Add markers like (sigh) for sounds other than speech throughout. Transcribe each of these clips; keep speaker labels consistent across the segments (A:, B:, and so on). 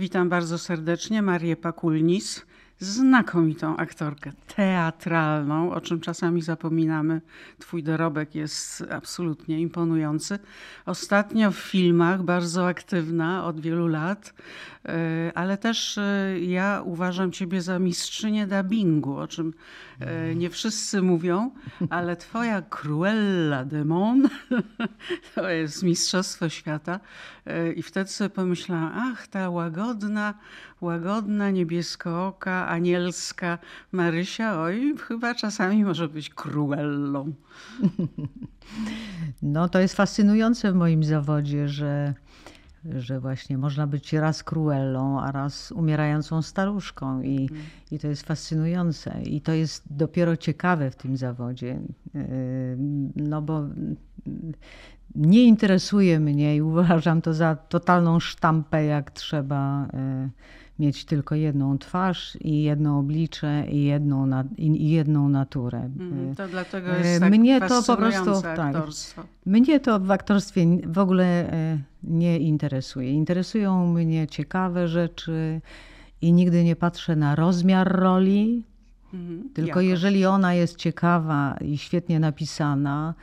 A: Witam bardzo serdecznie Marię Pakulnis, znakomitą aktorkę teatralną, o czym czasami zapominamy. Twój dorobek jest absolutnie imponujący. Ostatnio w filmach bardzo aktywna od wielu lat, e, ale też e, ja uważam Ciebie za mistrzynię dubbingu, o czym e, nie wszyscy mówią, ale Twoja Cruella de Mon (laughs) to jest Mistrzostwo Świata. I wtedy sobie pomyślałam, ach, ta łagodna, łagodna, niebieskooka, anielska Marysia, oj, chyba czasami może być Cruellą. (laughs)
B: No to jest fascynujące w moim zawodzie, że, że właśnie można być raz Cruellą, a raz umierającą staruszką i, i to jest fascynujące. I to jest dopiero ciekawe w tym zawodzie, yy, no bo nie interesuje mnie i uważam to za totalną sztampę, jak trzeba yy, mieć tylko jedną twarz i jedno oblicze i jedną, na, i jedną naturę.
A: Mm, to dlatego jest e, tak mnie to po prostu tak,
B: Mnie to w aktorstwie w ogóle e, nie interesuje. Interesują mnie ciekawe rzeczy i nigdy nie patrzę na rozmiar roli, mm, tylko jakoś. jeżeli ona jest ciekawa i świetnie napisana,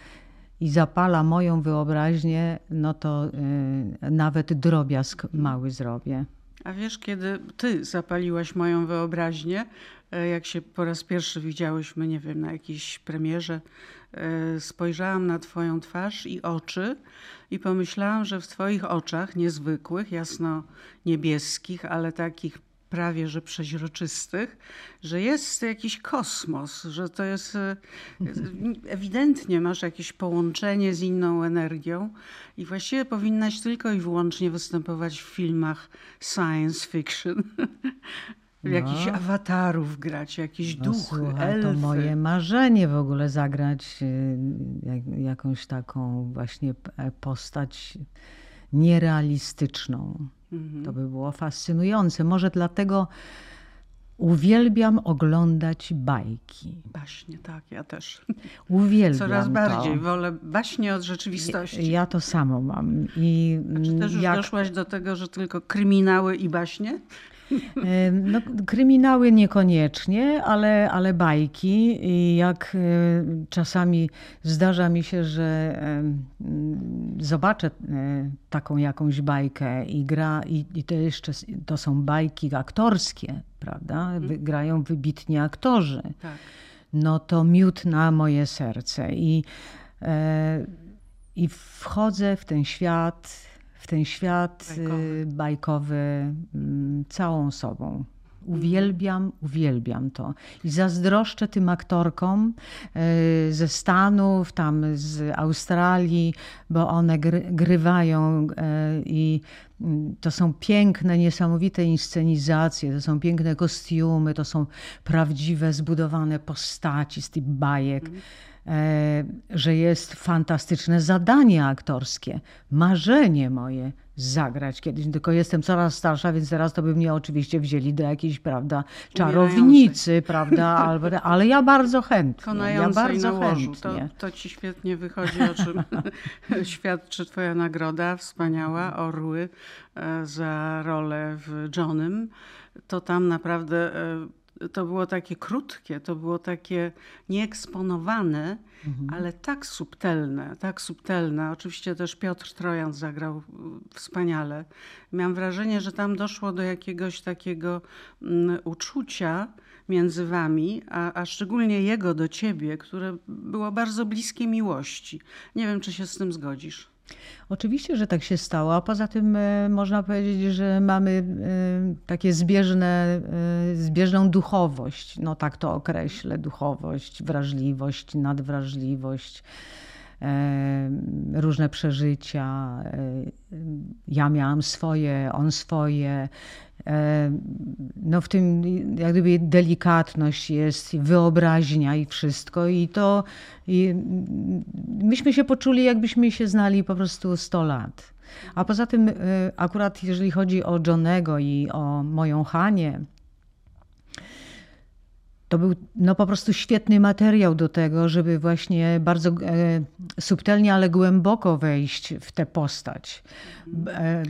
B: i zapala moją wyobraźnię, no to y, nawet drobiazg mały zrobię.
A: A wiesz, kiedy ty zapaliłaś moją wyobraźnię, e, jak się po raz pierwszy widziałyśmy, nie wiem, na jakiejś premierze, e, spojrzałam na twoją twarz i oczy i pomyślałam, że w twoich oczach niezwykłych, jasno niebieskich, ale takich prawie że przeźroczystych, że jest jakiś kosmos, że to jest e, ewidentnie masz jakieś połączenie z inną energią i właściwie powinnaś tylko i wyłącznie występować w filmach science fiction. w jakichś no. awatarów grać, jakieś no, duchy, słuchaj, elfy.
B: To moje marzenie w ogóle zagrać jak, jakąś taką właśnie postać nierealistyczną. Mhm. To by było fascynujące. Może dlatego uwielbiam oglądać bajki.
A: Baśnie, tak, ja też. (laughs)
B: Uwielbiam
A: Coraz bardziej
B: to.
A: wolę baśnie od rzeczywistości.
B: Ja, to samo mam. I
A: A czy też już jak... doszłaś do tego, że tylko kryminały i baśnie?
B: No, kryminały niekoniecznie, ale, ale bajki. I jak e, czasami zdarza mi się, że zobaczę e, taką jakąś bajkę i gra, i, i to jeszcze to są bajki aktorskie, prawda? Mhm. Grają wybitni aktorzy. Tak. No to miód na moje serce. I, e, I wchodzę w ten świat w ten świat bajkowy, bajkowy mm, całą sobą. Uwielbiam, uwielbiam to. I zazdroszczę tym aktorkom e, ze Stanów, tam z Australii, bo one grywają e, i mm, to są piękne, niesamowite inscenizacje, to są piękne kostiumy, to są prawdziwe, zbudowane postaci z tych bajek. Mm. E, że jest fantastyczne zadanie aktorskie, marzenie moje zagrać kiedyś. Tylko jestem coraz starsza, więc teraz to by mnie oczywiście wzięli do jakiejś, prawda, czarownicy, prawda, albo, ale ja bardzo chętnie. Ja bardzo chętnie.
A: To, to ci świetnie wychodzi, o czym (laughs) świadczy twoja nagroda, wspaniała, Orły e, za rolę w Johnem. To tam naprawdę e, to było takie krótkie, to było takie nieeksponowane, mhm. ale tak subtelne, tak subtelne. Oczywiście też Piotr Trojan zagrał wspaniale. Miałam wrażenie, że tam doszło do jakiegoś takiego um, uczucia między wami, a, a szczególnie jego do ciebie, które było bardzo bliskie miłości. Nie wiem, czy się z tym zgodzisz.
B: Oczywiście, że tak się stało, a poza tym e, można powiedzieć, że mamy e, takie zbieżne, e, zbieżną duchowość, no tak to określę, duchowość, wrażliwość, nadwrażliwość różne przeżycia. Ja miałam swoje, on swoje. No w tym jak gdyby delikatność jest, wyobraźnia i wszystko. I to i myśmy się poczuli, jakbyśmy się znali po prostu 100 lat. A poza tym, akurat jeżeli chodzi o Johnego i o moją Hanię, to był no, po prostu świetny materiał do tego, żeby właśnie bardzo e, subtelnie, ale głęboko wejść w tę postać.
A: E,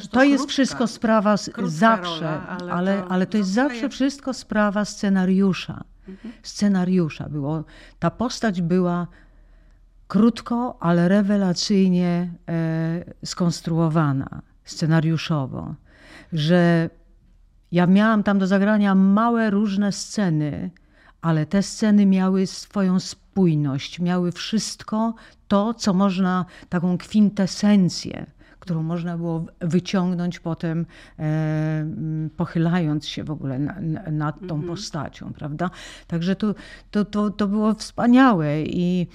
A: to,
B: to jest wszystko sprawa zawsze,
A: rola, ale,
B: ale,
A: to,
B: ale to jest zawsze wszystko sprawa scenariusza. Mhm. Scenariusza było. Ta postać była krótko, ale rewelacyjnie e, skonstruowana scenariuszowo, że ja miałam tam do zagrania małe różne sceny, ale te sceny miały swoją spójność, miały wszystko to, co można, taką kwintesencję, którą można było wyciągnąć potem, e, pochylając się w ogóle na, nad tą mhm. postacią, prawda? Także to, to, to, to było wspaniałe i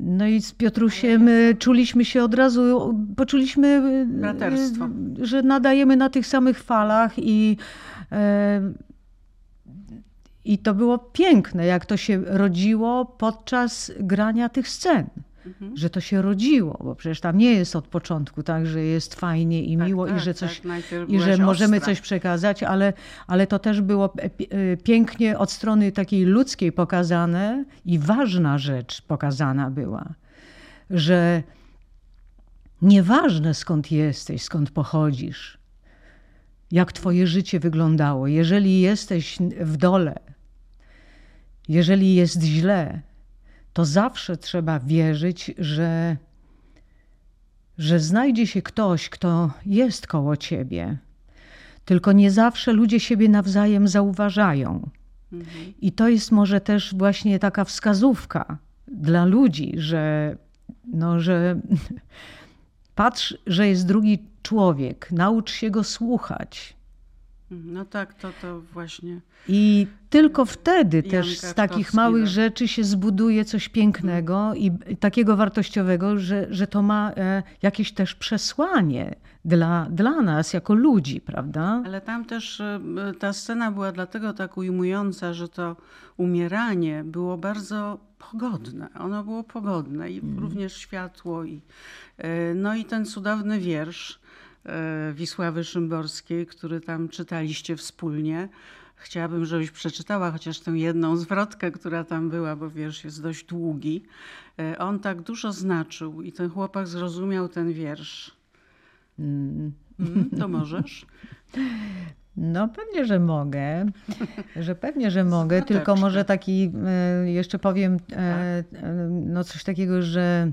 B: no i z Piotrusiem e, czuliśmy się od razu, poczuliśmy, e,
A: Braterstwo.
B: że nadajemy na tych samych falach i, i to było piękne, jak to się rodziło podczas grania tych scen. Mhm. Że to się rodziło, bo przecież tam nie jest od początku tak, że jest fajnie i tak, miło tak, i że coś tak, i że możemy coś przekazać, ale, ale to też było e, pięknie od strony takiej ludzkiej pokazane i ważna rzecz pokazana była, że nieważne skąd jesteś, skąd pochodzisz, jak twoje życie wyglądało, jeżeli jesteś w dole, jeżeli jest źle, to zawsze trzeba wierzyć, że, że znajdzie się ktoś, kto jest koło ciebie. Tylko nie zawsze ludzie siebie nawzajem zauważają. Mhm. I to jest może też właśnie taka wskazówka dla ludzi, że, no, że (laughs) patrz, że jest drugi człowiek, naucz się go słuchać.
A: No tak, to, to właśnie.
B: I tylko wtedy też z takich małych rzeczy się zbuduje coś pięknego i takiego wartościowego, że, że to ma e, jakieś też przesłanie dla, dla nas jako ludzi, prawda?
A: Ale tam też e, ta scena była dlatego tak ujmująca, że to umieranie było bardzo pogodne. Ono było pogodne i mm. również światło. I, e, no i ten cudowny wiersz Wisławy Szymborskiej, który tam czytaliście wspólnie. Chciałabym, żebyś przeczytała chociaż tę jedną zwrotkę, która tam była, bo wiersz jest dość długi. E, on tak dużo znaczył i ten chłopak zrozumiał ten wiersz. Mm. Mm, to możesz? (laughs)
B: No pewnie, że mogę, że pewnie, że mogę, tylko może taki, e, jeszcze powiem tak. no coś takiego, że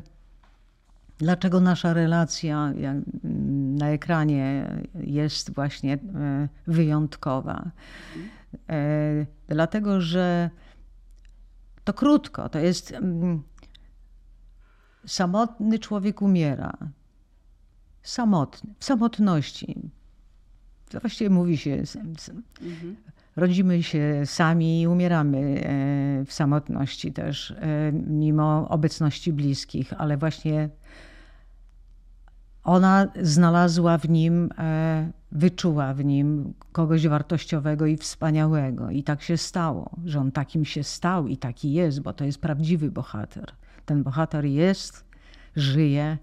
B: dlaczego nasza relacja na ekranie jest właśnie e, wyjątkowa. E, dlatego, że to krótko, to jest mm, samotny człowiek umiera. Samotny, w samotności. To właściwie mówi się, mhm. rodzimy się sami i umieramy e, w samotności też, mimo obecności bliskich, ale właśnie ona znalazła w nim, e, wyczuła w nim kogoś wartościowego i wspaniałego. I tak się stało, że on takim się stał i taki jest, bo to jest prawdziwy bohater. Ten bohater jest, żyje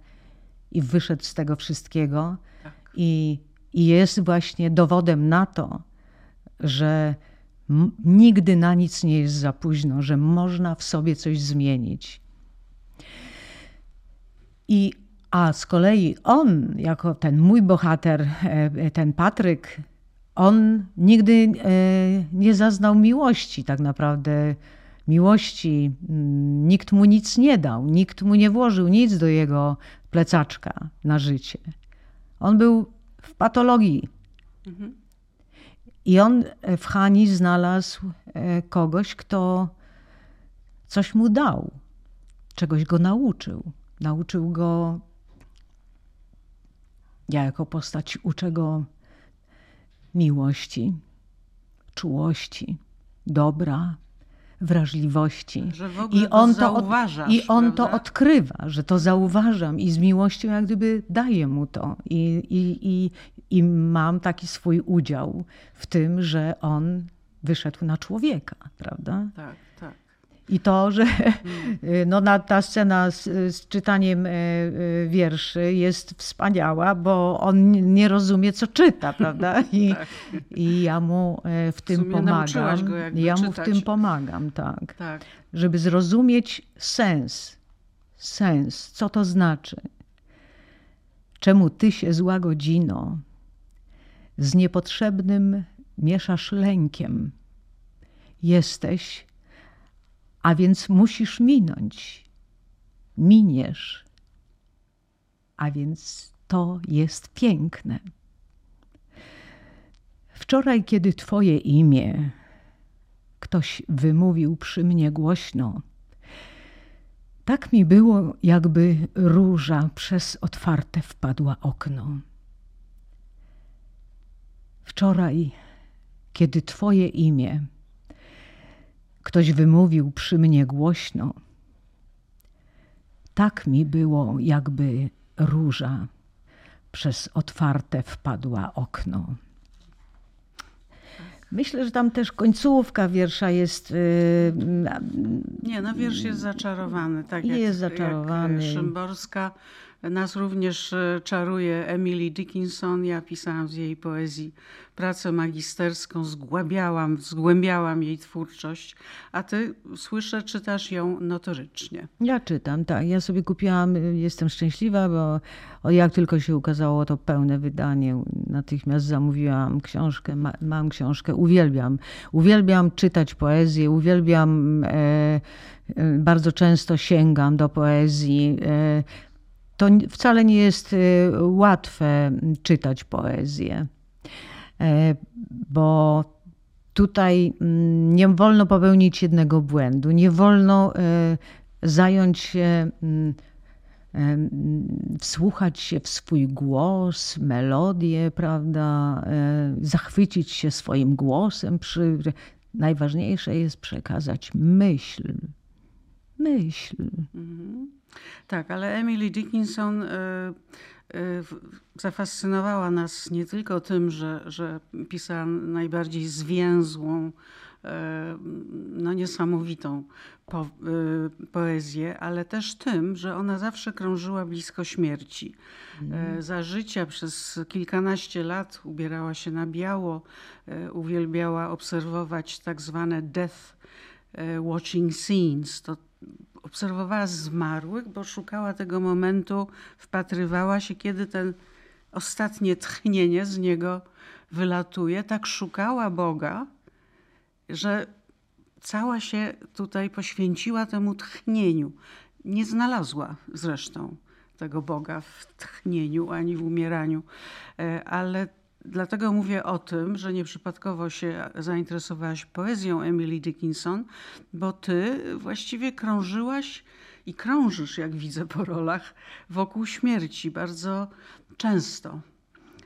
B: i wyszedł z tego wszystkiego. Tak. I, I jest właśnie dowodem na to, że nigdy na nic nie jest za późno, że można w sobie coś zmienić. I a z kolei on, jako ten mój bohater, e, ten Patryk, on nigdy e, nie zaznał miłości, tak naprawdę miłości. Mm, nikt mu nic nie dał, nikt mu nie włożył nic do jego plecaczka na życie. On był w patologii. Mhm. I on w Hani znalazł e, kogoś, kto coś mu dał, czegoś go nauczył. Nauczył go ja jako postać uczę go miłości, czułości, dobra, wrażliwości.
A: I on to, zauważasz,
B: I on prawda? to odkrywa, że to zauważam i z miłością jak gdyby daję mu to. I, i, i, I mam taki swój udział w tym, że on wyszedł na człowieka, prawda?
A: Tak.
B: I to, że (laughs) no, na, ta scena z, z czytaniem e, e, wierszy jest wspaniała, bo on nie rozumie, co czyta, prawda? (laughs) I, tak. i ja mu e, w tym w pomagam.
A: Go
B: ja
A: mu
B: w tym pomagam, tak. tak. Żeby zrozumieć sens. Sens, co to znaczy. Czemu ty się zła godzino z niepotrzebnym mieszasz lękiem? Jesteś a więc musisz minąć. Miniesz. A więc to jest piękne. Wczoraj, kiedy Twoje imię ktoś wymówił przy mnie głośno, tak mi było, jakby róża przez otwarte wpadła okno. Wczoraj, kiedy Twoje imię Ktoś wymówił przy mnie głośno. Tak mi było, jakby róża przez otwarte wpadła okno. Myślę, że tam też końcówka wiersza jest. Yy,
A: nie, no wiersz jest zaczarowany. Tak
B: jest jak, zaczarowany.
A: Jak Szymborska nas również e, czaruje Emily Dickinson. Ja pisałam z jej poezji pracę magisterską, zgłębiałam, zgłębiałam jej twórczość, a ty słyszę, czytasz ją notorycznie.
B: Ja czytam, tak. Ja sobie kupiłam, jestem szczęśliwa, bo jak tylko się ukazało to pełne wydanie, natychmiast zamówiłam książkę, ma, mam książkę, uwielbiam. Uwielbiam czytać poezję, uwielbiam, e, e bardzo często sięgam do poezji. E, to wcale nie jest y, łatwe czytać poezję, e, bo tutaj mm, nie wolno popełnić jednego błędu, nie wolno e, zająć się, mm, e, wsłuchać się w swój głos, melodię, prawda, zachwycić się swoim głosem. Przy... Najważniejsze jest przekazać myśl. Myśl. Mhm.
A: Tak, ale Emily Dickinson y, y, zafascynowała nas nie tylko tym, że, że pisała najbardziej zwięzłą, y, no niesamowitą po, poezję, ale też tym, że ona zawsze krążyła blisko śmierci. Mm. Za życia przez kilkanaście lat ubierała się na biało, uwielbiała obserwować tak zwane death watching scenes. To obserwowała zmarłych, bo szukała tego momentu, wpatrywała się, kiedy ten ostatnie tchnienie z niego wylatuje. Tak szukała Boga, że cała się tutaj poświęciła temu tchnieniu. Nie znalazła zresztą tego Boga w tchnieniu ani w umieraniu, e, ale Dlatego mówię o tym, że nieprzypadkowo się zainteresowałaś poezją Emily Dickinson, bo ty właściwie krążyłaś i krążysz, jak widzę po rolach, wokół śmierci bardzo często.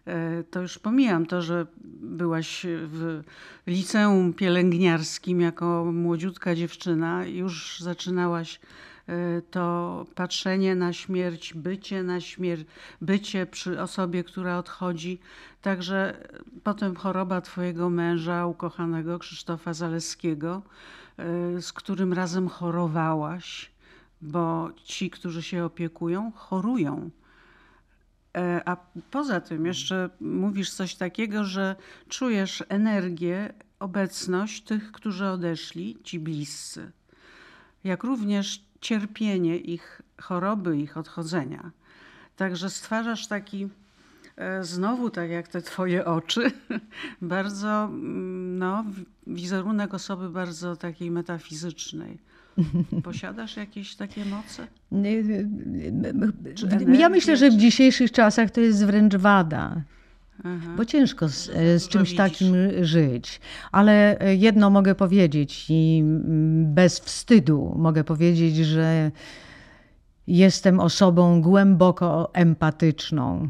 A: E, to już pomijam to, że byłaś w liceum pielęgniarskim jako młodziutka dziewczyna, już zaczynałaś to patrzenie na śmierć, bycie na śmierć, bycie przy osobie, która odchodzi. Także potem choroba twojego męża, ukochanego Krzysztofa Zaleskiego, y, z którym razem chorowałaś, bo ci, którzy się opiekują, chorują. E, a poza tym jeszcze mówisz coś takiego, że czujesz energię, obecność tych, którzy odeszli, ci bliscy. Jak również cierpienie ich choroby, ich odchodzenia. Także stwarzasz taki, e, znowu tak jak te twoje oczy, (laughs) bardzo, mm, no, wizerunek osoby bardzo takiej metafizycznej. (laughs) Posiadasz jakieś takie moce?
B: ja myślę, że w dzisiejszych czasach to jest wręcz wada. Aha. Bo ciężko z, z czymś takim żyć. Ale jedno mogę powiedzieć i bez wstydu mogę powiedzieć, że jestem osobą głęboko empatyczną.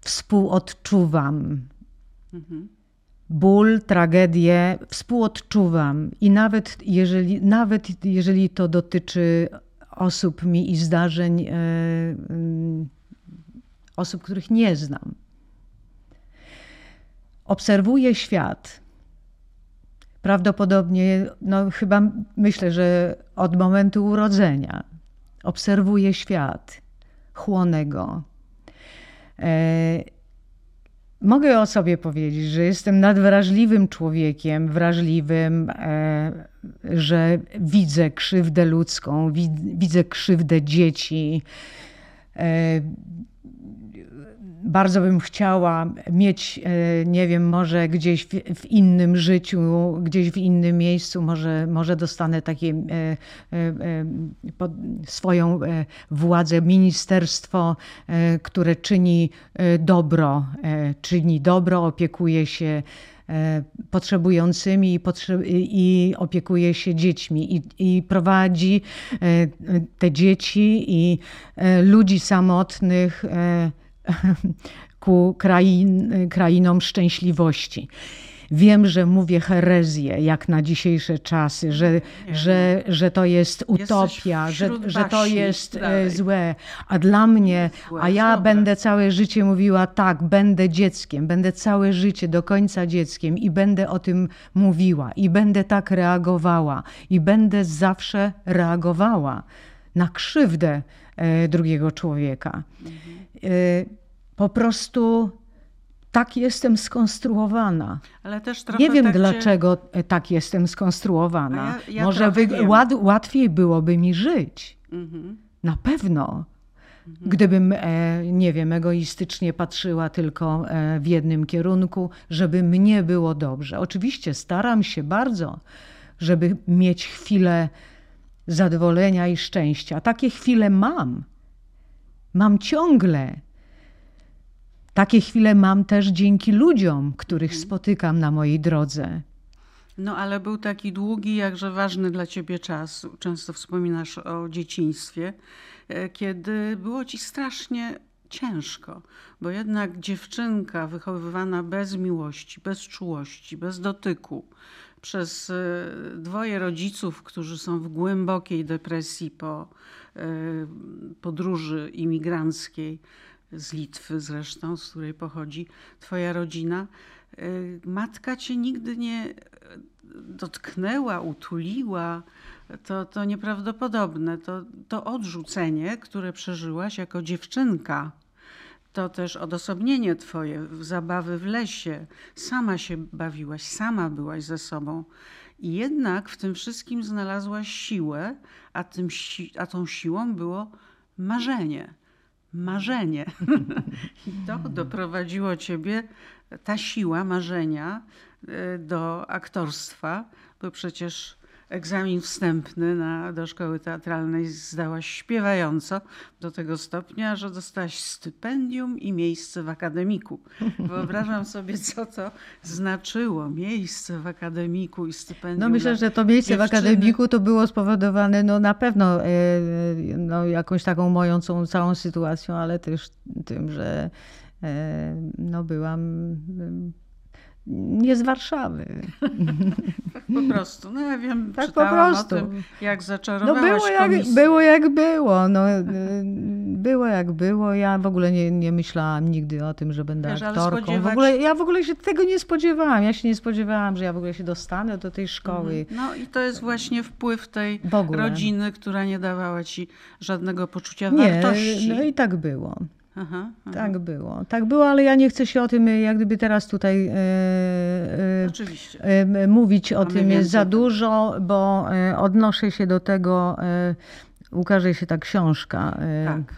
B: Współodczuwam. Mhm. Ból, tragedię współodczuwam i nawet jeżeli, nawet jeżeli to dotyczy osób mi i zdarzeń, e, osób, których nie znam obserwuję świat. prawdopodobnie, no chyba myślę, że od momentu urodzenia obserwuję świat, chłonę go. E, mogę o sobie powiedzieć, że jestem nadwrażliwym człowiekiem, wrażliwym, e, że widzę krzywdę ludzką, widzę krzywdę dzieci. Bardzo bym chciała mieć, e, nie wiem, może gdzieś w, w, innym życiu, gdzieś w innym miejscu, może, może dostanę takie e, e, swoją władzę, ministerstwo, które czyni dobro, czyni dobro, opiekuje się potrzebującymi i, potrze i opiekuje się dziećmi. I, i, prowadzi te dzieci i ludzi samotnych (laughs) ku krain, krainom szczęśliwości. Wiem, że mówię herezję, jak na dzisiejsze czasy, że, że, że to jest utopia, że, że to jest e, dalej. złe. A dla mnie, a ja będę całe życie mówiła tak, będę dzieckiem, będę całe życie do końca dzieckiem i będę o tym mówiła i będę tak reagowała i będę zawsze reagowała na krzywdę e, drugiego człowieka. Mhm. E, po prostu tak jestem skonstruowana. Nie wiem tak dlaczego cię... tak jestem skonstruowana. Ja, ja Może wy... ład, łatwiej byłoby mi żyć. Mhm. Na pewno. Mhm. Gdybym, e, nie wiem, egoistycznie patrzyła tylko e, w jednym kierunku, żeby mnie było dobrze. Oczywiście staram się bardzo, żeby mieć chwilę zadowolenia i szczęścia. Takie chwile mam. Mam ciągle. Takie chwile mam też dzięki ludziom, których mhm. spotykam na mojej drodze.
A: No ale był taki długi, jakże ważny dla ciebie czas. Często wspominasz o dzieciństwie, e, kiedy było ci strasznie ciężko, bo jednak dziewczynka wychowywana bez miłości, bez czułości, bez dotyku, przez e, dwoje rodziców, którzy są w głębokiej depresji po podróży imigranckiej, z Litwy zresztą, z której pochodzi Twoja rodzina. Y, matka Cię nigdy nie dotknęła, utuliła. To, to nieprawdopodobne. To, to odrzucenie, które przeżyłaś jako dziewczynka, to też odosobnienie Twoje, zabawy w lesie. Sama się bawiłaś, sama byłaś ze sobą. I jednak w tym wszystkim znalazłaś siłę, a, tym, a tą siłą było marzenie marzenie. (laughs) I to doprowadziło ciebie, ta siła marzenia e, do aktorstwa, bo przecież egzamin wstępny na, do szkoły teatralnej zdałaś śpiewająco do tego stopnia, że dostałaś stypendium i miejsce w akademiku. (laughs) Wyobrażam sobie, co to znaczyło, miejsce w akademiku i stypendium.
B: No myślę, że to miejsce dziewczyny. w akademiku to było spowodowane no na pewno e, no, jakąś taką moją całą sytuacją, ale też tym, że e, no byłam nie z Warszawy. (laughs)
A: po prostu. No ja wiem, tak po prostu. o tym, jak zaczarowałaś no
B: było jak, było jak było. No, było jak było. Ja w ogóle nie, nie myślałam nigdy o tym, że będę Wiesz, aktorką. Spodziewać... W ogóle, ja w ogóle się tego nie spodziewałam. Ja się nie spodziewałam, że ja w ogóle się dostanę do tej szkoły.
A: Mhm. No i to jest właśnie wpływ tej rodziny, która nie dawała ci żadnego poczucia
B: nie,
A: wartości.
B: No i tak było. Aha, aha. Tak było. Tak było, ale ja nie chcę się o tym jak gdyby teraz tutaj e, e, e, mówić o Mamy tym za dużo, bo e, odnoszę się do tego, e, ukaże się ta książka. E, tak.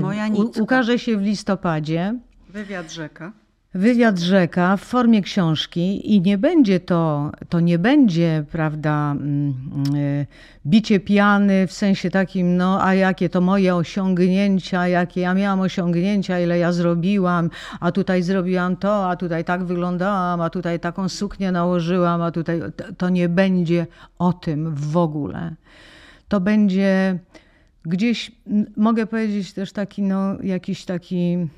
B: Moja nitka. ukaże się w listopadzie.
A: Wywiad rzeka
B: wywiad rzeka w formie książki i nie będzie to, to nie będzie, prawda, mm, y, bicie piany w sensie takim, no a jakie to moje osiągnięcia, jakie ja miałam osiągnięcia, ile ja zrobiłam, a tutaj zrobiłam to, a tutaj tak wyglądałam, a tutaj taką suknię nałożyłam, a tutaj to nie będzie o tym w ogóle. To będzie gdzieś, mogę powiedzieć też taki, no jakiś taki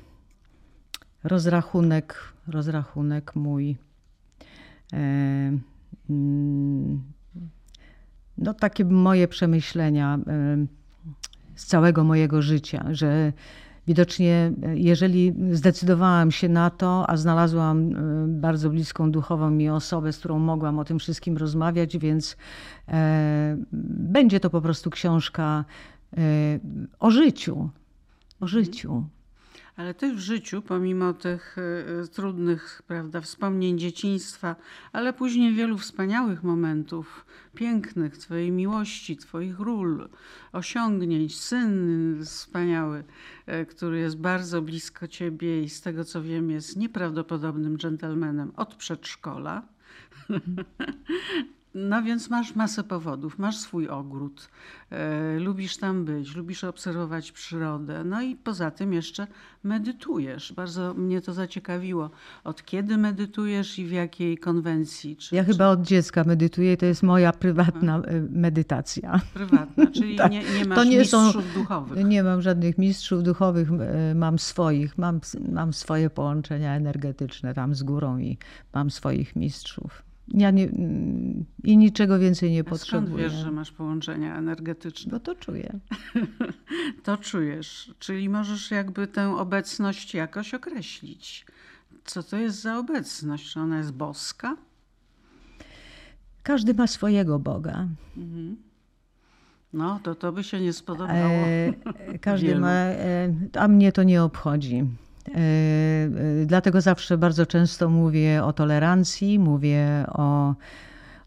B: rozrachunek, rozrachunek mój. E, mm, no, takie moje przemyślenia e, z całego mojego życia, że widocznie, jeżeli zdecydowałam się na to, a znalazłam bardzo bliską duchową mi osobę, z którą mogłam o tym wszystkim rozmawiać, więc będzie to po prostu książka o życiu. O życiu.
A: Ale ty w życiu, pomimo tych y, trudnych prawda, wspomnień dzieciństwa, ale później wielu wspaniałych momentów, pięknych, twojej miłości, twoich ról, osiągnięć, syn wspaniały, y, który jest bardzo blisko ciebie i z tego co wiem jest nieprawdopodobnym dżentelmenem od przedszkola. (laughs) No więc masz masę powodów, masz swój ogród, e, lubisz tam być, lubisz obserwować przyrodę, no i poza tym jeszcze medytujesz. Bardzo mnie to zaciekawiło. Od kiedy medytujesz i w jakiej konwencji?
B: Czy, ja czy... chyba od dziecka medytuję, to jest moja prywatna e, medytacja.
A: Prywatna, (laughs) czyli tak. nie, nie masz to nie mistrzów są, duchowych.
B: Nie mam żadnych mistrzów duchowych, e, mam swoich, mam, mam swoje połączenia energetyczne tam z górą i mam swoich mistrzów. Ja nie, I niczego więcej nie A potrzebuję.
A: Skąd wiesz, że masz połączenia energetyczne?
B: Bo to czuję. (laughs)
A: to czujesz. Czyli możesz jakby tę obecność jakoś określić. Co to jest za obecność? Czy ona jest boska?
B: Każdy ma swojego Boga. Mhm.
A: No, to to by się nie spodobało. E, (laughs)
B: każdy ma, e, a mnie to nie obchodzi. E, e, dlatego zawsze bardzo często mówię o tolerancji, mówię o,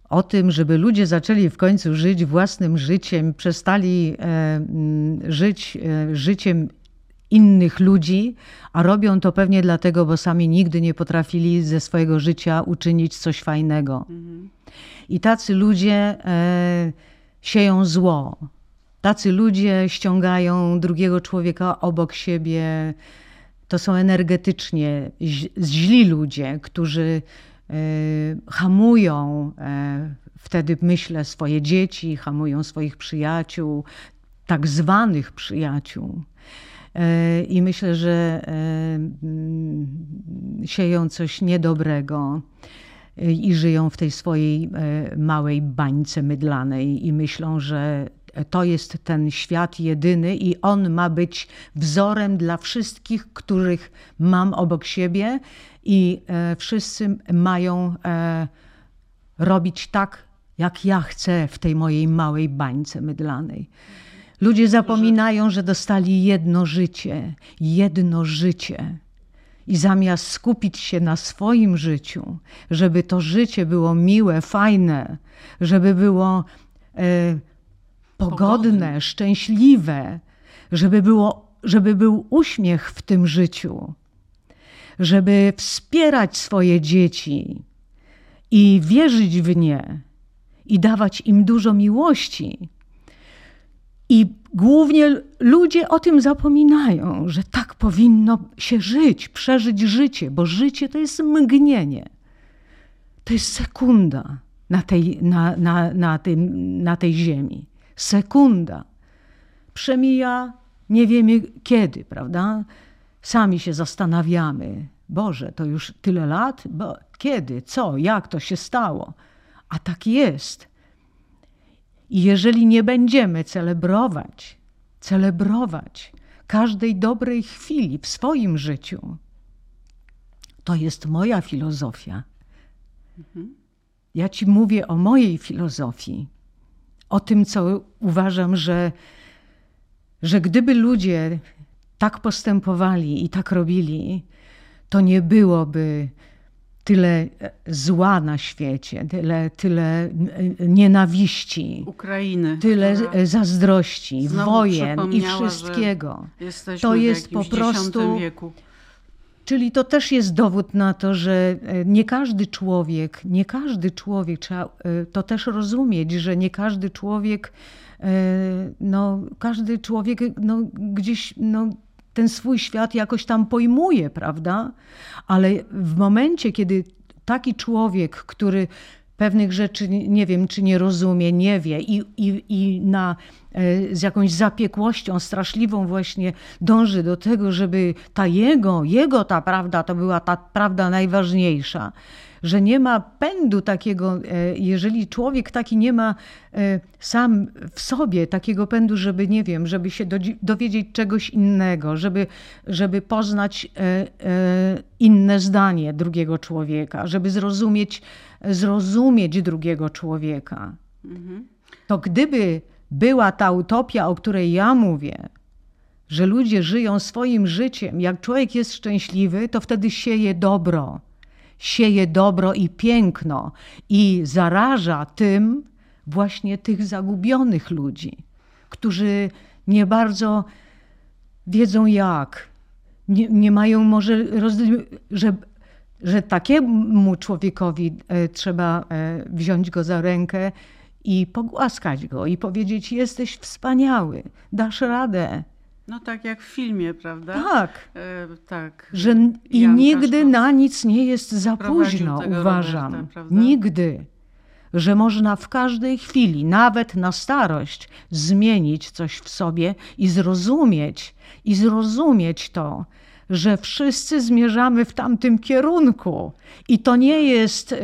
B: o tym, żeby ludzie zaczęli w końcu żyć własnym życiem, przestali e, żyć życiem innych ludzi, a robią to pewnie dlatego, bo sami nigdy nie potrafili ze swojego życia uczynić coś fajnego. I tacy ludzie sieją zło. Tacy ludzie ściągają drugiego człowieka obok siebie, to są energetycznie źli ludzie, którzy e, hamują e, wtedy, myślę, swoje dzieci, hamują swoich przyjaciół, tak zwanych przyjaciół. E, I myślę, że mm, sieją coś niedobrego i żyją w tej swojej małej bańce mydlanej i myślą, że to jest ten świat jedyny i on ma być wzorem dla wszystkich, których mam obok siebie i e, wszyscy mają e, robić tak, jak ja chcę w tej mojej małej bańce mydlanej. Ludzie zapominają, że dostali jedno życie, jedno życie. I zamiast skupić się na swoim życiu, żeby to życie było miłe, fajne, żeby było e, pogodne, szczęśliwe, żeby, było, żeby był uśmiech w tym życiu, żeby wspierać swoje dzieci i wierzyć w nie i dawać im dużo miłości. I głównie ludzie o tym zapominają, że tak powinno się żyć, przeżyć życie, bo życie to jest mgnienie. To jest sekunda na tej, na, na, na, tym, na tej ziemi sekunda. Przemija nie wiemy kiedy, prawda? Sami się zastanawiamy. Boże, to już tyle lat? Bo kiedy? Co? Jak to się stało? A tak jest. I jeżeli nie będziemy celebrować, celebrować każdej dobrej chwili w swoim życiu, to jest moja filozofia. Mhm. Ja ci mówię o mojej filozofii o tym, co uważam, że, że gdyby ludzie tak postępowali i tak robili, to nie byłoby tyle zła na świecie, tyle, tyle nienawiści,
A: Ukrainy,
B: tyle zazdrości, wojen i wszystkiego.
A: To jest po prostu. Wieku.
B: Czyli to też jest dowód na to, że e, nie każdy człowiek, nie każdy człowiek, trzeba e, to też rozumieć, że nie każdy człowiek, e, no, każdy człowiek no, gdzieś no, ten swój świat jakoś tam pojmuje, prawda? Ale w momencie, kiedy taki człowiek, który pewnych rzeczy nie wiem, czy nie rozumie, nie wie i, i, i na, e, z jakąś zapiekłością straszliwą właśnie dąży do tego, żeby ta jego, jego ta prawda to była ta prawda najważniejsza, że nie ma pędu takiego, e, jeżeli człowiek taki nie ma e, sam w sobie takiego pędu, żeby, nie wiem, żeby się dowiedzieć czegoś innego, żeby, żeby poznać inne zdanie drugiego człowieka, żeby zrozumieć, zrozumieć drugiego człowieka. Mhm. To gdyby była ta utopia, o której ja mówię, że ludzie żyją swoim życiem, jak człowiek jest szczęśliwy, to wtedy sieje dobro. Sieje dobro i piękno i zaraża tym właśnie tych zagubionych ludzi, którzy nie bardzo wiedzą jak, nie, nie mają może, że, że takiemu człowiekowi e, trzeba e, wziąć go za rękę i pogłaskać go i powiedzieć: Jesteś wspaniały, dasz radę.
A: No tak jak w filmie, prawda?
B: Tak.
A: E, tak.
B: Że I Jan nigdy na nic nie jest za późno, uważam. Roberta, nigdy. Że można w każdej chwili, nawet na starość, zmienić coś w sobie i zrozumieć, i zrozumieć to, że wszyscy zmierzamy w tamtym kierunku. I to nie jest y,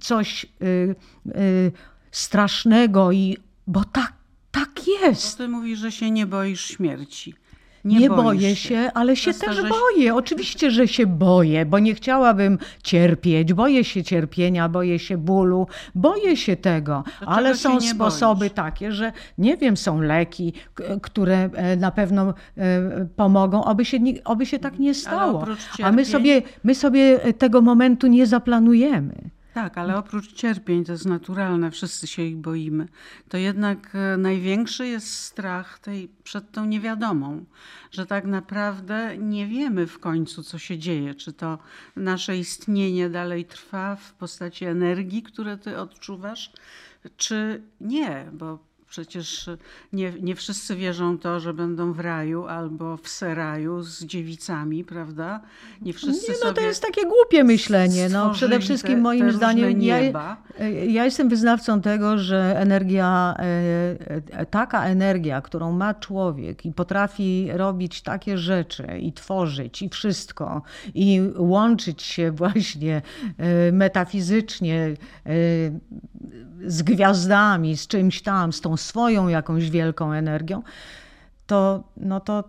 B: coś y, y, strasznego, i, bo tak tak jest.
A: Bo ty mówisz, że się nie boisz śmierci.
B: Nie, nie boję się, się, ale się też boję. Oczywiście, że się boję, bo nie chciałabym cierpieć. Boję się cierpienia, boję się bólu, boję się tego. ale są sposoby boisz? takie, że nie wiem, są leki, które e, na pewno e, pomogą, aby się, aby się tak nie stało. A my sobie, my sobie tego momentu nie zaplanujemy.
A: Tak, ale oprócz cierpień, to jest naturalne, wszyscy się ich boimy, to jednak e, największy jest strach tej, przed tą niewiadomą, że tak naprawdę nie wiemy w końcu, co się dzieje. Czy to nasze istnienie dalej trwa w postaci energii, które ty odczuwasz, czy nie, bo Przecież nie, nie wszyscy wierzą to, że będą w raju albo w seraju z dziewicami, prawda?
B: Nie wszyscy nie, no to jest takie głupie myślenie. No, przede wszystkim te, moim te zdaniem ja, ja, jestem wyznawcą tego, że energia, e, e, taka energia, którą ma człowiek i potrafi robić takie rzeczy i tworzyć i wszystko i łączyć się (laughs) właśnie e, metafizycznie z gwiazdami, z czymś tam, z tą swoją jakąś wielką energią, to, no to,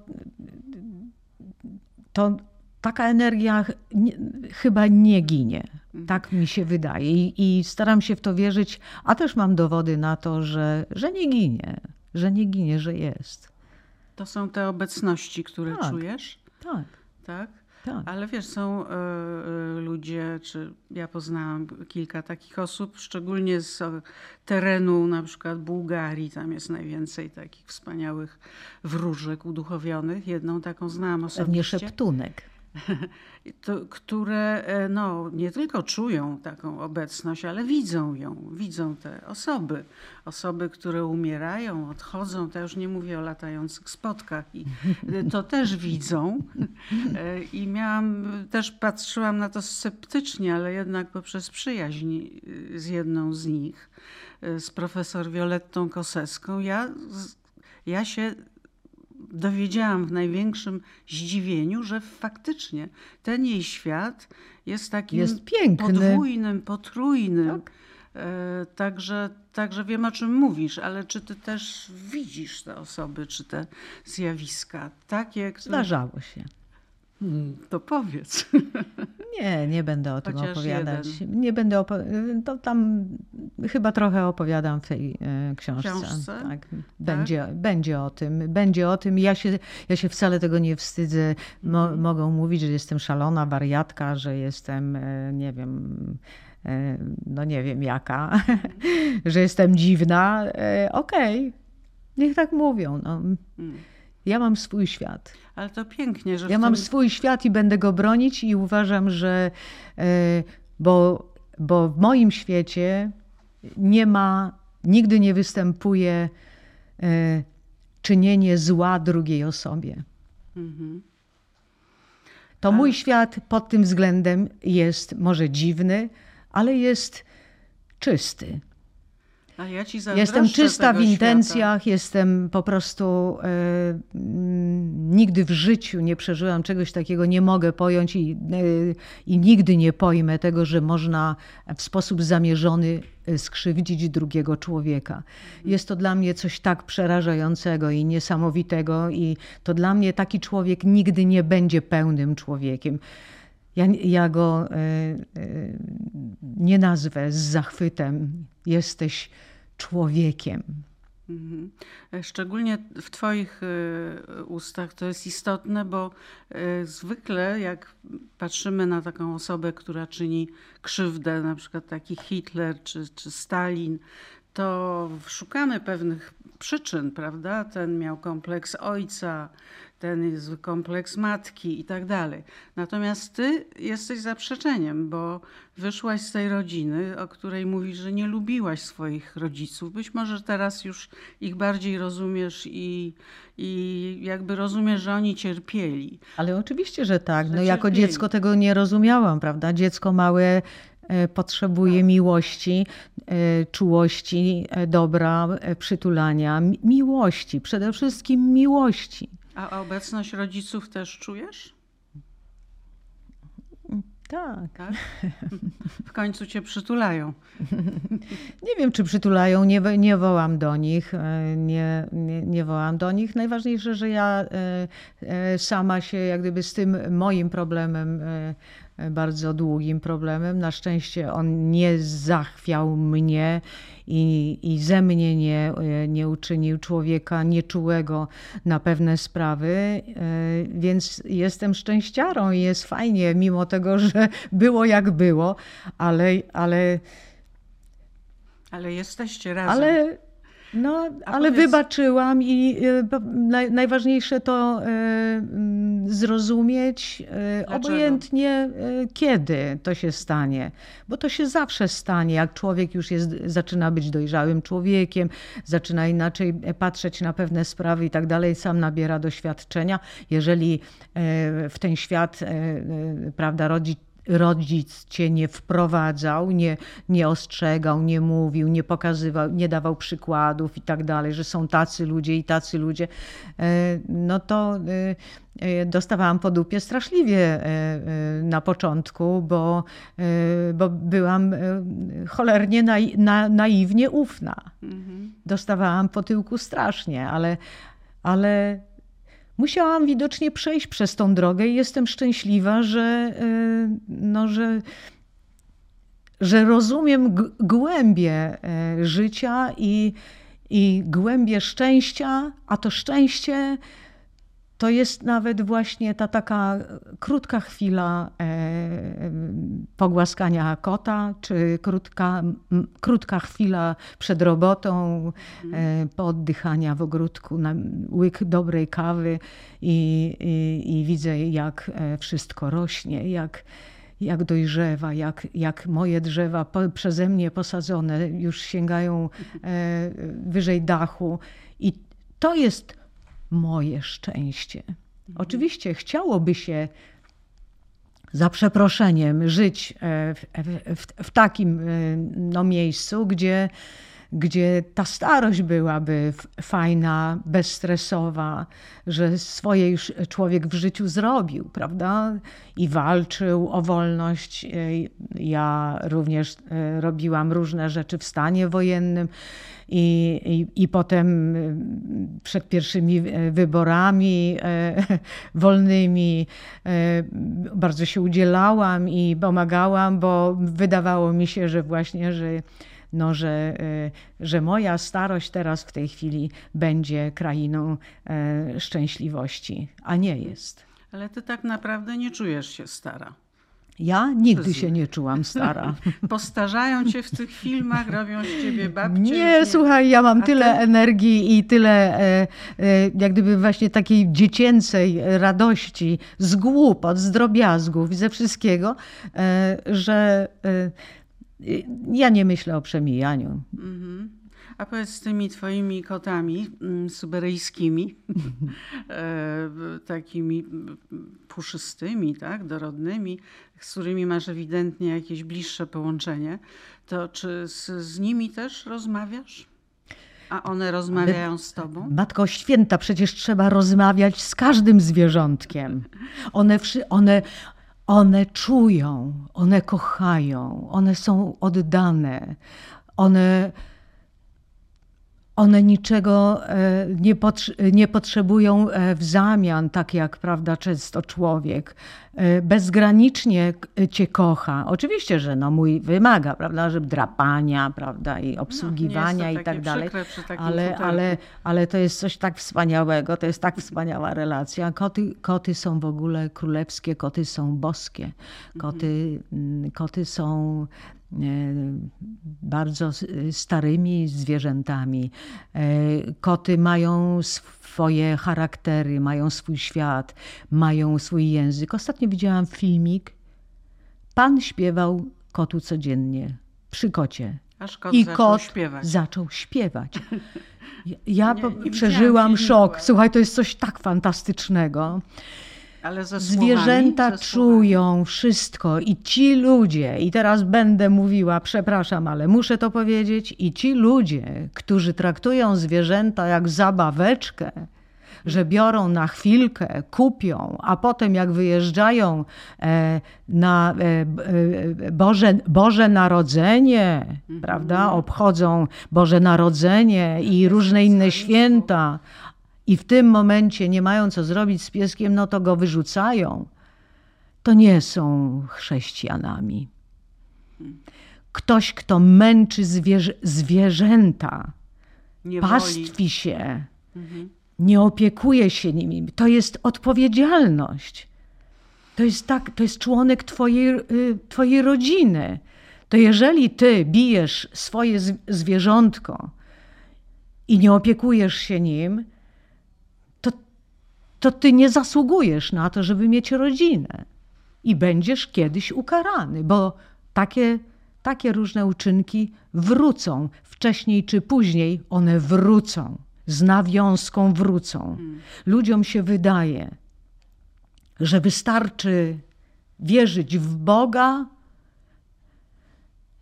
B: to taka energia nie, chyba nie ginie. Mhm. Tak mi się wydaje I, I, staram się w to wierzyć, a też mam dowody na to, że, że nie ginie, że nie ginie, że jest.
A: To są te obecności, które tak, czujesz?
B: Tak.
A: Tak? Tak. Ale wiesz, są y, ludzie, czy ja poznałam kilka takich osób, szczególnie z terenu na przykład Bułgarii, tam jest najwięcej takich wspaniałych wróżek uduchowionych. Jedną taką znałam osobiście.
B: Pewnie szeptunek. (laughs)
A: to, które e, no, nie tylko czują taką obecność, ale widzą ją, widzą te osoby. Osoby, które umierają, odchodzą, to już nie mówię o latających spotkach, i (laughs) to też widzą. E, I miałam, też patrzyłam na to sceptycznie, ale jednak poprzez przyjaźń z jedną z nich, e, z profesor Violettą Koseską, ja, ja się dowiedziałam w największym zdziwieniu, że faktycznie ten jej świat jest takim
B: jest piękny.
A: podwójnym, potrójnym. Tak. E, także, także wiem, o czym mówisz, ale czy ty też widzisz te osoby, czy te zjawiska takie,
B: które... Zdarzało się.
A: Hmm, to powiedz. (laughs)
B: Nie, nie będę o tym Chociaż opowiadać. Jeden. Nie będę opo- to tam chyba trochę opowiadam w tej e, książce. książce? Tak. tak. Będzie, tak? będzie o tym. Będzie o tym. Ja się, ja się wcale tego nie wstydzę. Mo- mhm. Mogą mówić, że jestem szalona, wariatka, że jestem, e, nie wiem, e, no nie wiem jaka, (laughs) że jestem dziwna. Okej, okay. niech tak mówią. No. Ja mam swój świat.
A: Ale to pięknie, że.
B: Ja tym... mam swój świat i będę go bronić, i uważam, że. E, bo, bo w moim świecie nie ma, nigdy nie występuje e, czynienie zła drugiej osobie. Mhm. To mój świat pod tym względem jest może dziwny, ale jest czysty.
A: A ja ci
B: Jestem czysta w intencjach,
A: świata.
B: jestem po prostu mm, nigdy w życiu nie przeżyłam czegoś takiego, nie mogę pojąć i, e, i nigdy nie pojmę tego, że można w sposób zamierzony e, skrzywdzić drugiego człowieka. Jest to dla mnie coś tak przerażającego i niesamowitego, i to dla mnie taki człowiek nigdy nie będzie pełnym człowiekiem. Ja, ja go e, e, nie nazwę z zachwytem. Jesteś człowiekiem.
A: Mhm. Szczególnie w Twoich e, ustach to jest istotne, bo zwykle jak patrzymy na taką osobę, która czyni krzywdę, na przykład taki Hitler czy, czy Stalin, to szukamy pewnych przyczyn, prawda? Ten miał kompleks ojca, ten jest kompleks matki i tak dalej. Natomiast ty jesteś zaprzeczeniem, bo wyszłaś z tej rodziny, o której mówisz, że nie lubiłaś swoich rodziców. Być może teraz już ich bardziej rozumiesz i, i jakby rozumiesz, że oni cierpieli.
B: Ale oczywiście, że tak. No, jako dziecko tego nie rozumiałam, prawda? Dziecko małe e, potrzebuje tak. miłości, e, czułości, e, dobra, przytulania, miłości, przede wszystkim miłości.
A: A obecność rodziców też czujesz?
B: Tak. tak.
A: W końcu cię przytulają.
B: Nie wiem, czy przytulają, nie, nie wołam do nich, e, nie, nie, nie wołam do nich. Najważniejsze, że ja e, e, sama się jak gdyby z tym moim problemem bardzo długim problemem. Na szczęście on nie zachwiał mnie i, i ze mnie nie, nie uczynił człowieka nieczułego na pewne sprawy, e, więc jestem szczęściarą i jest fajnie, mimo tego, (laughs) że było jak było, ale. Ale,
A: ale jesteście razem.
B: Ale no, A ale powiedz... wybaczyłam i y, najważniejsze to y, zrozumieć, y, obojętnie kiedy to się stanie, bo to się zawsze stanie, jak człowiek już jest, zaczyna być dojrzałym człowiekiem, zaczyna inaczej patrzeć na pewne sprawy i tak dalej, sam nabiera doświadczenia. Jeżeli w ten świat, prawda, rodzi rodzic cię nie wprowadzał, nie, nie ostrzegał, nie mówił, nie pokazywał, nie dawał przykładów i tak dalej, że są tacy ludzie i tacy ludzie, e, no to e, e, dostawałam po dupie straszliwie na początku, bo, bo byłam cholernie na, naiwnie ufna. Mhm. Dostawałam po tyłku strasznie, ale, ale musiałam widocznie przejść przez tą drogę i jestem szczęśliwa, że, y, no, że, że rozumiem głębie y, życia i, i głębie szczęścia, a to szczęście to jest nawet właśnie ta taka krótka chwila e, pogłaskania kota, czy krótka, krótka chwila przed robotą, e, pooddychania w ogródku, na łyk dobrej kawy i, i, i widzę, jak e, wszystko rośnie, jak, jak dojrzewa, jak, jak moje drzewa po, przeze mnie posadzone już sięgają wyżej dachu. I to jest moje szczęście. Oczywiście chciałoby się za przeproszeniem żyć e, w, w, w takim e, no, miejscu, gdzie, gdzie ta starość byłaby fajna, bezstresowa, że swoje już człowiek w życiu zrobił, prawda? I walczył o wolność. E, ja również robiłam różne rzeczy w stanie wojennym i, i, i potem y, przed pierwszymi wyborami e, (laughs) wolnymi e, bardzo się udzielałam i pomagałam, bo wydawało mi się, że właśnie, że no, że, e, że moja starość teraz w tej chwili będzie krainą szczęśliwości, a nie jest.
A: Ale ty tak naprawdę nie czujesz się stara.
B: Ja nigdy się nie czułam stara. (laughs)
A: Postarzają cię w tych filmach, robią z ciebie babcie?
B: Nie, słuchaj, ja mam tyle ty? energii i tyle e, e, jak gdyby właśnie takiej dziecięcej radości z głupot, z drobiazgów i ze wszystkiego, e, że ja nie myślę o przemijaniu. Mhm.
A: A powiedz z tymi twoimi kotami mm, syberyjskimi, (laughs) e, takimi puszystymi, tak, dorodnymi, z którymi masz ewidentnie jakieś bliższe połączenie, to czy z, z nimi też rozmawiasz? A one rozmawiają z tobą?
B: Matko Święta, przecież trzeba rozmawiać z każdym zwierzątkiem. One, one, one czują, one kochają, one są oddane, one one niczego e, nie, nie, potrzebują e, w zamian, tak jak prawda, często człowiek. E, bezgranicznie cię kocha. Oczywiście, że no mój wymaga, prawda, żeby drapania, prawda, i no, obsługiwania no, i tak dalej. Ale, ale, ale to jest coś tak wspaniałego, to jest tak wspaniała relacja. Koty, koty są w ogóle królewskie, koty są boskie. Koty, mhm. koty są bardzo starymi zwierzętami. E, koty mają swoje charaktery, mają swój świat, mają swój język. Ostatnio widziałam filmik. Pan śpiewał kotu codziennie przy kocie.
A: Aż kot I zaczął kot śpiewać.
B: zaczął śpiewać. (laughs) Ja nie, nie przeżyłam szok. Słuchaj, to jest coś tak fantastycznego. Zwierzęta czują wszystko i ci ludzie, i teraz będę mówiła, przepraszam, ale muszę to powiedzieć, i ci ludzie, którzy traktują zwierzęta jak zabaweczkę, że biorą na chwilkę, kupią, a potem jak wyjeżdżają e, na e, e, Boże, Boże Narodzenie, mhm. prawda, obchodzą Boże Narodzenie i różne inne święta, i w tym momencie nie mają co zrobić z pieskiem, no to go wyrzucają, to nie są chrześcijanami. Ktoś, kto męczy zwierzę, zwierzęta, nie pastwi się, mhm. nie opiekuje się nimi, to jest odpowiedzialność. To jest, tak, to jest członek twojej, y, twojej rodziny. To jeżeli ty bijesz swoje zwierzątko i nie opiekujesz się nim, to ty nie zasługujesz na to, żeby mieć rodzinę. I będziesz kiedyś ukarany, bo takie, takie różne uczynki wrócą. Wcześniej czy później one wrócą. Z nawiązką wrócą. Hmm. Ludziom się wydaje, że wystarczy wierzyć w Boga,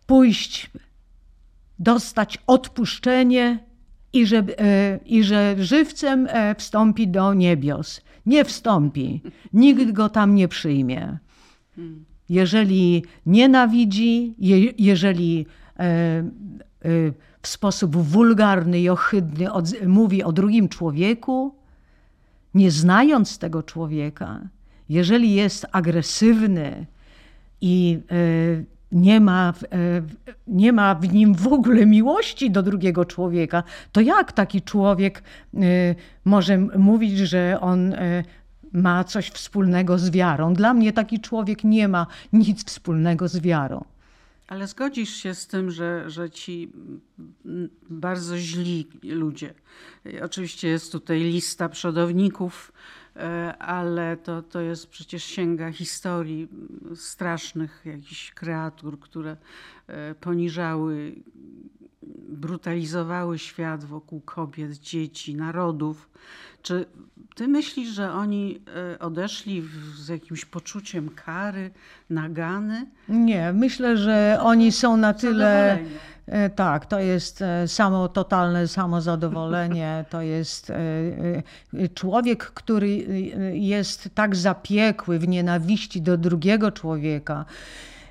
B: pójść, dostać odpuszczenie i że, e, i że żywcem e, wstąpi do niebios. Nie wstąpi. Nikt go tam nie przyjmie. Jeżeli nienawidzi, je, jeżeli e, w sposób wulgarny i ohydny mówi o drugim człowieku, nie znając tego człowieka, jeżeli jest agresywny i nie ma, e, nie ma w nim w ogóle miłości do drugiego człowieka, to jak taki człowiek e, może mówić, że on e, ma coś wspólnego z wiarą? Dla mnie taki człowiek nie ma nic wspólnego z wiarą.
A: Ale zgodzisz się z tym, że, że ci bardzo źli ludzie, oczywiście jest tutaj lista przodowników, ale to, to jest przecież sięga historii strasznych jakichś kreatur, które e, poniżały, brutalizowały świat wokół kobiet, dzieci, narodów. Czy ty myślisz, że oni e, odeszli z jakimś poczuciem kary, nagany?
B: Nie, myślę, że oni są na tyle E, tak, to jest e, samo totalne samozadowolenie. (laughs) To jest człowiek, który jest tak zapiekły w nienawiści do drugiego człowieka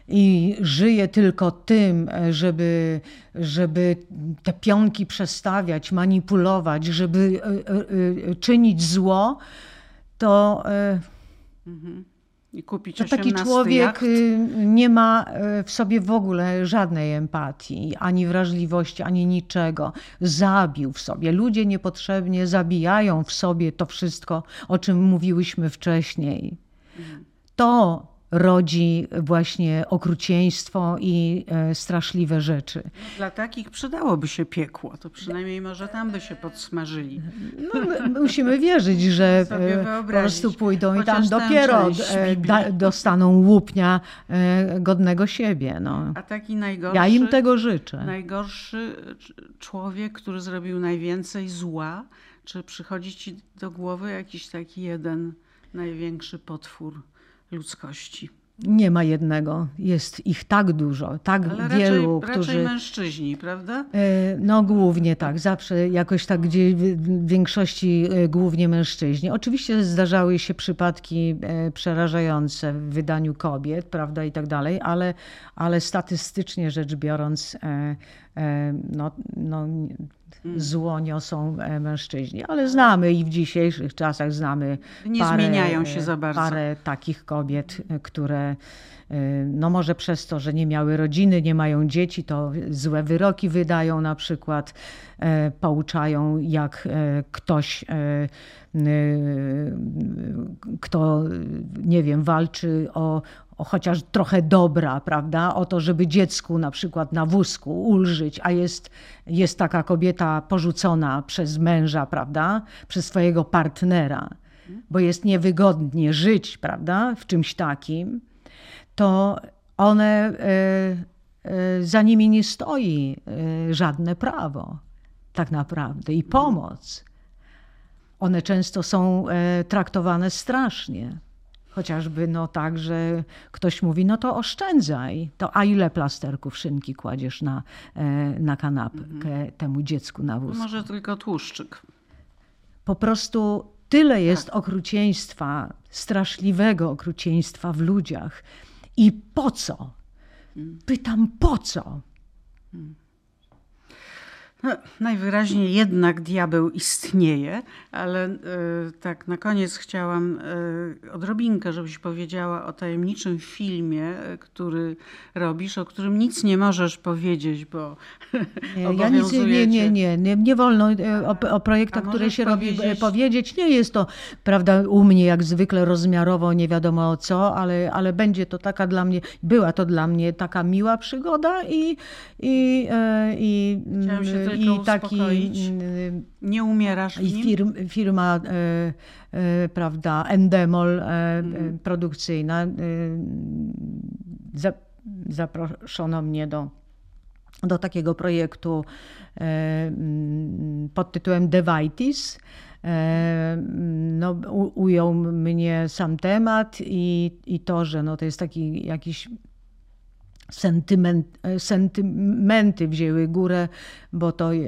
B: i żyje tylko tym, żeby, żeby te pionki przestawiać, manipulować, żeby czynić zło, to. Mhm
A: i kupić
B: to taki człowiek
A: jacht.
B: Y, nie ma w sobie w ogóle żadnej empatii, ani wrażliwości, ani niczego. Zabił w sobie. Ludzie niepotrzebnie zabijają w sobie to wszystko, o czym mówiłyśmy wcześniej. To rodzi właśnie okrucieństwo i e, straszliwe rzeczy.
A: Dla takich przydałoby się piekło, to przynajmniej może tam by się podsmażyli.
B: No, musimy wierzyć, że e, po prostu pójdą Chociaż i tam dopiero e, da, dostaną łupnia godnego siebie. No.
A: A taki najgorszy.
B: Ja im tego życzę.
A: Najgorszy człowiek, który zrobił najwięcej zła, czy przychodzi ci do głowy jakiś taki jeden największy potwór? Ludzkości.
B: Nie ma jednego. Jest ich tak dużo, tak
A: Ale
B: wielu,
A: raczej,
B: którzy.
A: Raczej mężczyźni, prawda?
B: E, no głównie tak, zawsze jakoś tak gdzie w większości e, głównie mężczyźni. Oczywiście zdarzały się przypadki e, przerażające w wydaniu kobiet, prawda, i tak dalej, ale, ale statystycznie rzecz biorąc, no, no Mm. zło niosą e, mężczyźni. Ale znamy i w dzisiejszych czasach znamy
A: Nie
B: parę,
A: zmieniają się za bardzo.
B: parę takich kobiet, e, które e, no może przez to, że nie miały rodziny, nie mają dzieci, to złe wyroki wydają na przykład, pouczają jak ktoś, kto nie wiem, walczy o, o chociaż trochę dobra, prawda? O to, żeby dziecku na przykład na wózku ulżyć, a jest, jest taka kobieta porzucona przez męża, prawda? Przez swojego partnera, bo jest niewygodnie żyć, prawda? W czymś takim, to one, y, y, za nimi nie stoi y, żadne prawo, tak naprawdę, i pomoc. One często są traktowane strasznie. Chociażby no tak, że ktoś mówi, no to oszczędzaj. To a ile plasterków szynki kładziesz na, e, na kanapkę mhm. temu dziecku na wózku?
A: Może tylko tłuszczyk.
B: Po prostu tyle jest tak. okrucieństwa, straszliwego okrucieństwa w ludziach. I po co? Mm. Pytam, po co?
A: No, najwyraźniej jednak diabeł istnieje, ale y, tak na koniec chciałam y, odrobinkę, żebyś powiedziała o tajemniczym filmie, y, który robisz, o którym nic nie możesz powiedzieć, bo
B: ja nic, nie, nie, nie, nie, nie wolno o, o projektach, które się robi powiedzieć. Nie jest to, prawda, u mnie jak zwykle rozmiarowo nie wiadomo co, ale, ale będzie to taka dla mnie, była to dla mnie taka miła przygoda i, i, i,
A: Chciałam się i taki nie umierasz
B: i firm, firma e, e, prawda Endemol mm. produkcyjna zaproszono mnie do do takiego projektu pod tytułem Devitis. No, ujął mnie sam temat i, i to, że no, to jest taki jakiś sentyment, sentymenty wzięły górę, bo to e,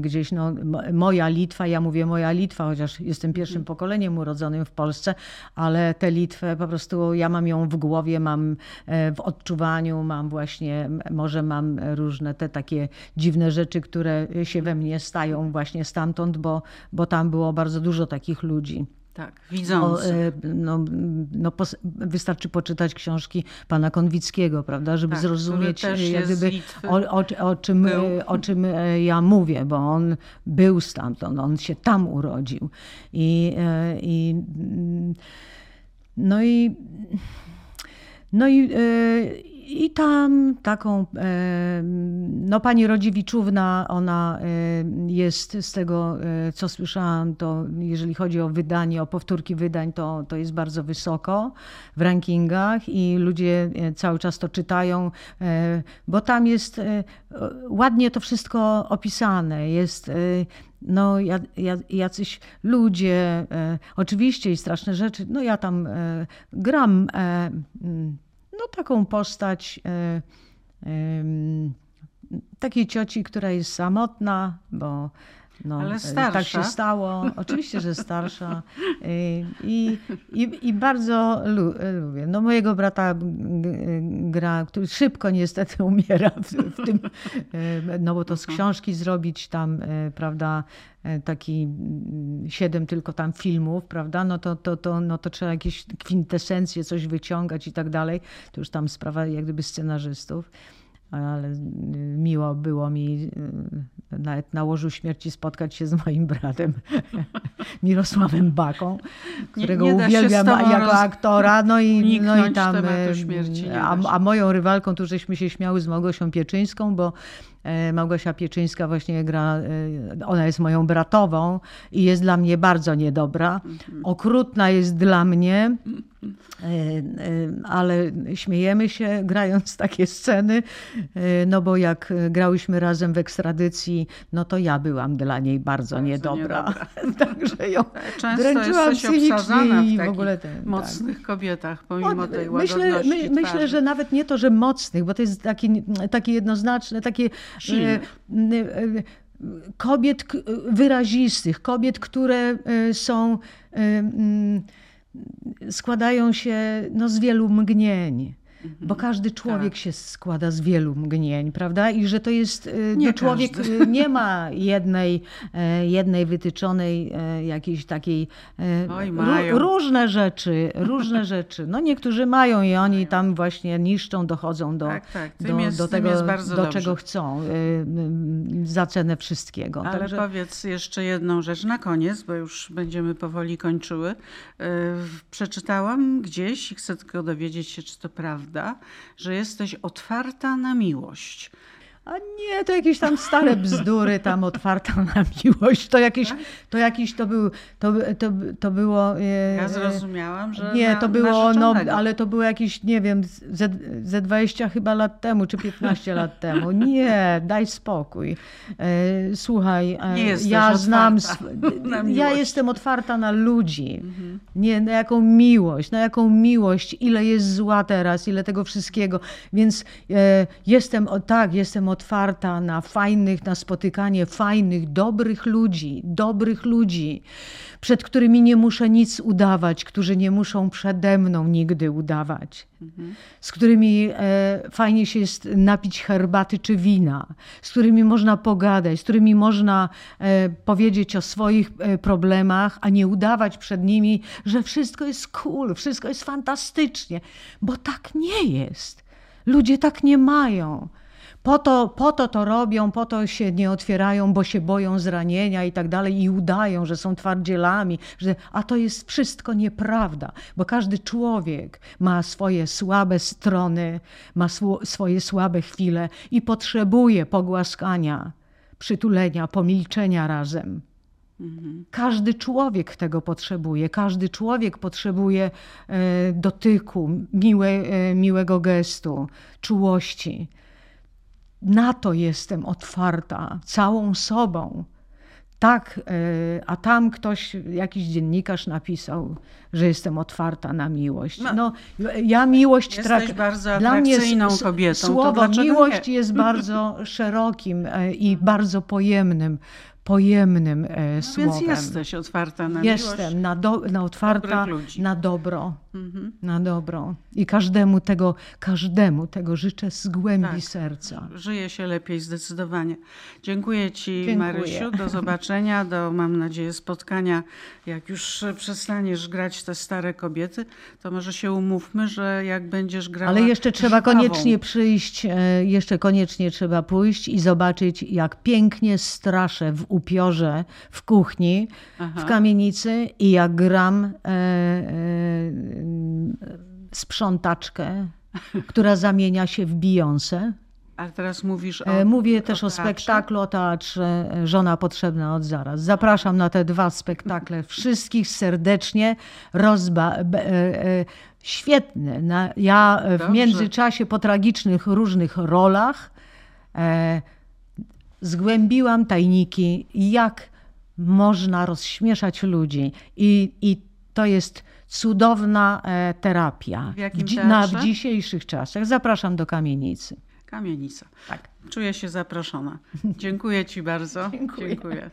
B: gdzieś no, moja Litwa, ja mówię moja Litwa, chociaż jestem pierwszym pokoleniem urodzonym w Polsce, ale tę Litwę po prostu ja mam ją w głowie, mam e, w odczuwaniu, mam właśnie, może mam różne te takie dziwne rzeczy, które się we mnie stają właśnie stamtąd, bo, bo tam było bardzo dużo takich ludzi.
A: Tak, widzących.
B: E, no, no, wystarczy poczytać książki pana Konwickiego, prawda, żeby tak, zrozumieć e, jak gdyby, o, o, o, czym, e, o czym ja mówię, bo on był stamtąd, on się tam urodził. I, i no i no i i tam taką, e, no pani Rodziewiczówna, ona e, jest z tego, e, co słyszałam, to jeżeli chodzi o wydanie, o powtórki wydań, to, to jest bardzo wysoko w rankingach i ludzie cały czas to czytają, bo tam jest ładnie to wszystko opisane. Jest no, jacyś ludzie, oczywiście i straszne rzeczy. No ja tam gram no, taką postać e, takiej cioci, która jest samotna, bo no,
A: Ale starsza.
B: tak się stało. Oczywiście, że starsza. E, I, i, i bardzo lubię. No, mojego brata gra, który szybko niestety umiera w, w tym, e, no bo to z książki zrobić tam, prawda, E, taki mm, siedem tylko tam filmów, prawda, no to, to, to, no to trzeba jakieś kwintesencje, coś wyciągać i tak dalej. To już tam sprawa jak gdyby scenarzystów. Ale miło było mi nawet na łożu śmierci spotkać się z moim bratem (laughs) Mirosławem Baką, którego nie, nie uwielbiam jako aktora. No i, no i tam. A, a moją rywalką, tu żeśmy się śmiały z Małgosią Pieczyńską, bo Małgosia Pieczyńska właśnie gra, e, ona jest moją bratową i jest dla mnie bardzo niedobra. Mhm. Okrutna jest dla mnie, e, ale śmiejemy się grając takie sceny, no bo jak grałyśmy razem w ekstradycji, no to ja byłam dla niej bardzo, bardzo niedobra. niedobra. (laughs) Także ją
A: Często dręczyłam psychicznie i w ogóle ten, tak. mocnych tak. kobietach, pomimo tej myślę, my,
B: myślę, że nawet nie to, że mocnych, bo to jest taki, takie jednoznaczne, takie
A: E,
B: e, kobiet wyrazistych, kobiet, które e, są, składają się no, z wielu mgnień. Mhm. Bo każdy człowiek tak. się składa z wielu mgnień, prawda? I że to jest. Y, nie no, człowiek każdy. nie ma jednej, e, jednej wytyczonej e, jakiejś takiej.
A: E, Oj, mają.
B: różne rzeczy, różne (laughs) rzeczy. No niektórzy mają i oni tam właśnie niszczą, dochodzą do,
A: tak, tak.
B: do,
A: jest,
B: do tego,
A: do
B: dobrze. czego chcą, za cenę wszystkiego.
A: Ale
B: Także...
A: powiedz jeszcze jedną rzecz na koniec, bo już będziemy powoli kończyły. Przeczytałam gdzieś i chcę tylko dowiedzieć się, czy to prawda prawda, że jesteś otwarta na miłość.
B: A nie, to jakieś tam stare bzdury, tam otwarta na miłość. To jakieś, tak? to jakiś, to był, to, to, to było...
A: E, ja zrozumiałam, że
B: Nie, to było, no, ale to było jakieś, nie wiem, ze, ze 20 chyba lat temu, czy 15 lat temu. Nie, daj spokój. E, słuchaj,
A: e, ja znam... (laughs)
B: Ja jestem otwarta na ludzi. Mhm. Nie, na jaką miłość, na jaką miłość, ile jest zła teraz, ile tego wszystkiego. Więc jestem, tak, jestem otwarta na fajnych, na spotykanie fajnych, dobrych ludzi, dobrych ludzi, przed którymi nie muszę nic udawać, którzy nie muszą przede mną nigdy udawać, z którymi e, fajnie się jest napić herbaty czy wina, z którymi można pogadać, z którymi można e, powiedzieć o swoich e, problemach, a nie udawać przed nimi, że wszystko jest cool, wszystko jest fantastycznie, bo tak nie jest. Ludzie tak nie mają. Po to, po to to robią, po to się nie otwierają, bo się boją zranienia i tak dalej i udają, że są twardzielami, że, a to jest wszystko nieprawda, bo każdy człowiek ma swoje słabe strony, ma sw swoje słabe chwile i potrzebuje pogłaskania, przytulenia, pomilczenia razem. Mhm. Każdy człowiek tego potrzebuje. Każdy człowiek potrzebuje e, dotyku, miłe, e, miłego gestu, czułości na to jestem otwarta całą sobą. Tak, e, a tam ktoś, jakiś dziennikarz napisał, że jestem otwarta na miłość. No, no ja miłość
A: traktuję. bardzo Dla mnie kobietą.
B: Słowo miłość nie? jest bardzo (laughs) szerokim e, i bardzo pojemnym pojemnym e, no słowem.
A: Więc jesteś otwarta na
B: Jestem
A: miłość.
B: na, do, na otwarta na dobro. Mhm. Na dobro. I każdemu tego, każdemu tego życzę z głębi tak. serca.
A: Żyje się lepiej zdecydowanie. Dziękuję Ci Dziękuję. Marysiu. Do zobaczenia, do mam nadzieję spotkania. Jak już przestaniesz grać te stare kobiety, to może się umówmy, że jak będziesz grała
B: Ale jeszcze trzeba żywawą. koniecznie przyjść, e, jeszcze koniecznie trzeba pójść i zobaczyć jak pięknie straszę w upiorze w kuchni, Aha. w kamienicy i jak gram e, e, sprzątaczkę, która zamienia się w Beyoncé.
A: Ale teraz mówisz
B: e, o. Mówię też o, spektaklu, o teatrze Żona potrzebna od zaraz. Zapraszam na te dwa spektakle. (laughs) Wszystkich serdecznie. Rozba, e, e, świetne. Ja w Dobrze. międzyczasie po tragicznych różnych rolach zgłębiłam tajniki, jak można rozśmieszać ludzi. I, i to jest cudowna e, terapia
A: w,
B: na, w dzisiejszych czasach. Zapraszam do kamienicy.
A: Kamienica. Tak. Czuję się zaproszona. Dziękuję Ci bardzo. (laughs)
B: Dziękuję. Dziękuję.